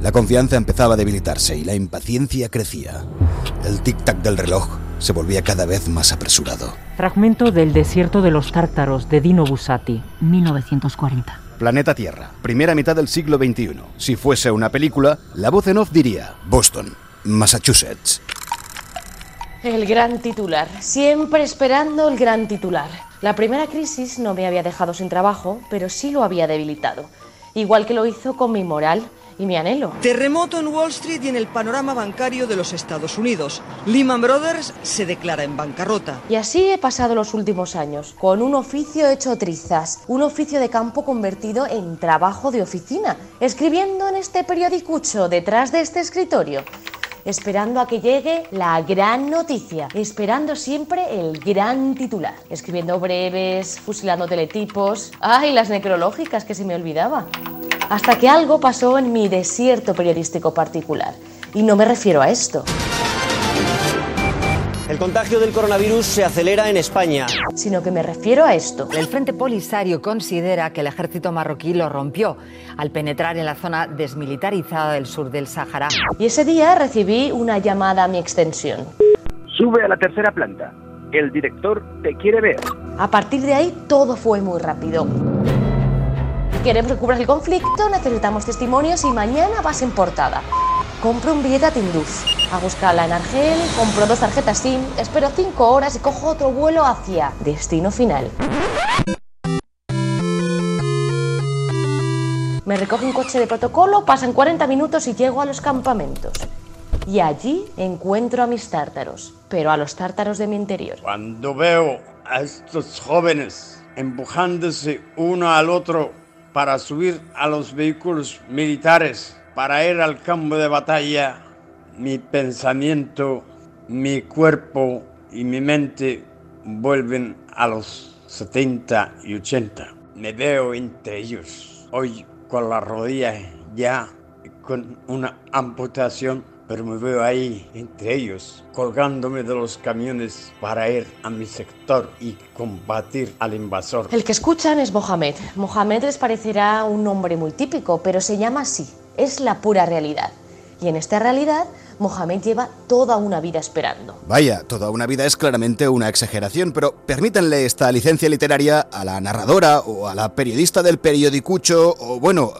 La confianza empezaba a debilitarse y la impaciencia crecía. El tic-tac del reloj se volvía cada vez más apresurado. Fragmento del desierto de los tártaros de Dino Bussati, 1940. Planeta Tierra, primera mitad del siglo XXI. Si fuese una película, la voz en off diría Boston, Massachusetts. El gran titular, siempre esperando el gran titular. La primera crisis no me había dejado sin trabajo, pero sí lo había debilitado, igual que lo hizo con mi moral y mi anhelo. Terremoto en Wall Street y en el panorama bancario de los Estados Unidos. Lehman Brothers se declara en bancarrota. Y así he pasado los últimos años, con un oficio hecho trizas, un oficio de campo convertido en trabajo de oficina, escribiendo en este periodicucho detrás de este escritorio esperando a que llegue la gran noticia, esperando siempre el gran titular, escribiendo breves, fusilando teletipos, ay, las necrológicas que se me olvidaba hasta que algo pasó en mi desierto periodístico particular. Y no me refiero a esto. El contagio del coronavirus se acelera en España. Sino que me refiero a esto. El Frente Polisario considera que el ejército marroquí lo rompió al penetrar en la zona desmilitarizada del sur del Sáhara. Y ese día recibí una llamada a mi extensión. Sube a la tercera planta. El director te quiere ver. A partir de ahí todo fue muy rápido. Queremos que el conflicto, necesitamos testimonios y mañana vas en portada. Compro un billete a Tinduf, a buscarla en Argel, compro dos tarjetas SIM, espero cinco horas y cojo otro vuelo hacia destino final. Me recoge un coche de protocolo, pasan 40 minutos y llego a los campamentos. Y allí encuentro a mis tártaros, pero a los tártaros de mi interior. Cuando veo a estos jóvenes empujándose uno al otro para subir a los vehículos militares, para ir al campo de batalla, mi pensamiento, mi cuerpo y mi mente vuelven a los 70 y 80. Me veo entre ellos, hoy con la rodilla ya con una amputación pero me veo ahí entre ellos, colgándome de los camiones para ir a mi sector y combatir al invasor. El que escuchan es Mohamed. Mohamed les parecerá un nombre muy típico, pero se llama así. Es la pura realidad. Y en esta realidad, Mohamed lleva toda una vida esperando. Vaya, toda una vida es claramente una exageración, pero permítanle esta licencia literaria a la narradora o a la periodista del periodicucho o, bueno,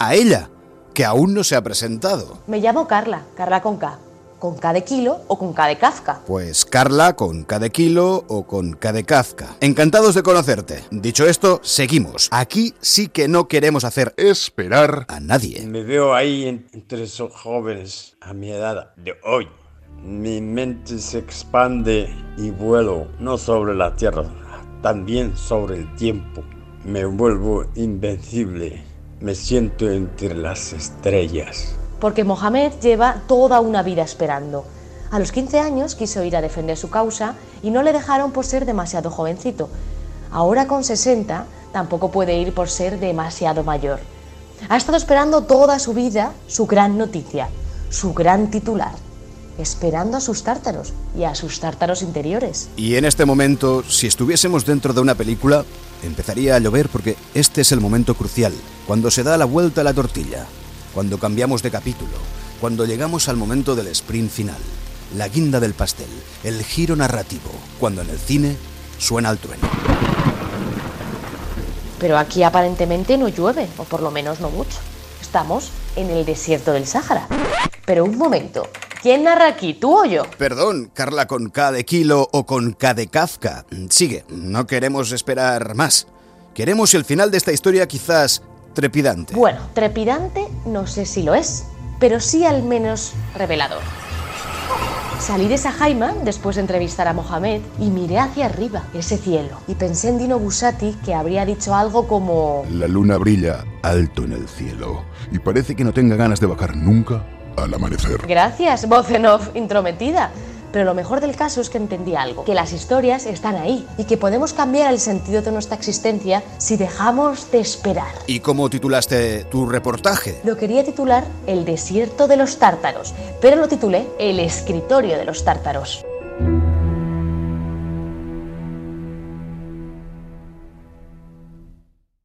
a ella que aún no se ha presentado. Me llamo Carla, Carla con K. ¿Con K de kilo o con K de Kafka? Pues Carla con K de kilo o con K de Kafka. Encantados de conocerte. Dicho esto, seguimos. Aquí sí que no queremos hacer esperar a nadie. Me veo ahí entre esos jóvenes a mi edad de hoy. Mi mente se expande y vuelo no sobre la tierra, también sobre el tiempo. Me vuelvo invencible me siento entre las estrellas. Porque Mohamed lleva toda una vida esperando. A los 15 años quiso ir a defender su causa y no le dejaron por ser demasiado jovencito. Ahora con 60 tampoco puede ir por ser demasiado mayor. Ha estado esperando toda su vida su gran noticia, su gran titular, esperando a sus tártaros y a sus tártaros interiores. Y en este momento, si estuviésemos dentro de una película, empezaría a llover porque este es el momento crucial, cuando se da la vuelta a la tortilla, cuando cambiamos de capítulo, cuando llegamos al momento del sprint final, la guinda del pastel, el giro narrativo, cuando en el cine suena el trueno. Pero aquí aparentemente no llueve, o por lo menos no mucho. Estamos en el desierto del Sáhara. Pero un momento, ¿quién narra aquí, tú o yo? Perdón, Carla con K de kilo o con K de Kafka. Sigue, no queremos esperar más. Queremos el final de esta historia quizás trepidante. Bueno, trepidante no sé si lo es, pero sí al menos revelador. Salí de Sahaima después de entrevistar a Mohamed y miré hacia arriba, ese cielo, y pensé en Dino Busati que habría dicho algo como... La luna brilla alto en el cielo y parece que no tenga ganas de bajar nunca al amanecer. Gracias, voz en off intrometida. Pero lo mejor del caso es que entendí algo, que las historias están ahí y que podemos cambiar el sentido de nuestra existencia si dejamos de esperar. ¿Y cómo titulaste tu reportaje? Lo quería titular El desierto de los tártaros, pero lo titulé El escritorio de los tártaros.